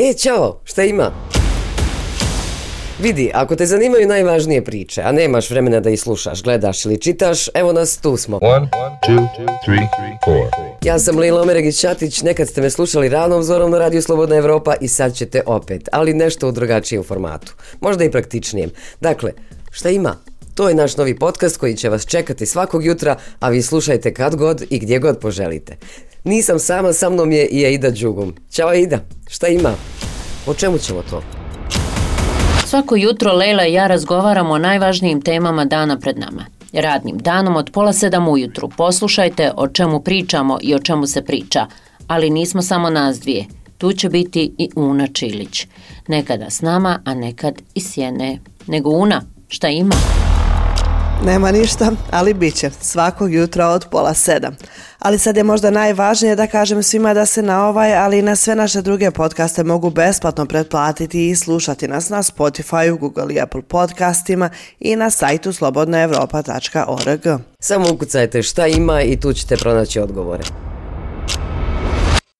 E, čao, šta ima? Vidi, ako te zanimaju najvažnije priče, a nemaš vremena da ih slušaš, gledaš ili čitaš, evo nas, tu smo. One, two, three, four. Ja sam Lila Omeregić-Ćatić, nekad ste me slušali ranom zorom na Radio Slobodna Evropa i sad ćete opet, ali nešto u drugačijem formatu, možda i praktičnijem. Dakle, šta ima? To je naš novi podcast koji će vas čekati svakog jutra, a vi slušajte kad god i gdje god poželite. Nisam sama, sa mnom je i Aida Đugum. Ćao Aida, šta ima? O čemu ćemo to? Svako jutro Leila i ja razgovaramo o najvažnijim temama dana pred nama. Radnim danom od pola sedam ujutru poslušajte o čemu pričamo i o čemu se priča, ali nismo samo nas dvije. Tu će biti i Una Čilić. Nekada s nama, a nekad i sjene. Nego Una, šta ima? Nema ništa, ali bit će. Svakog jutra od pola sedam. Ali sad je možda najvažnije da kažem svima da se na ovaj, ali i na sve naše druge podcaste mogu besplatno pretplatiti i slušati nas na Spotify, Google i Apple podcastima i na sajtu slobodnaevropa.org. Samo ukucajte šta ima i tu ćete pronaći odgovore.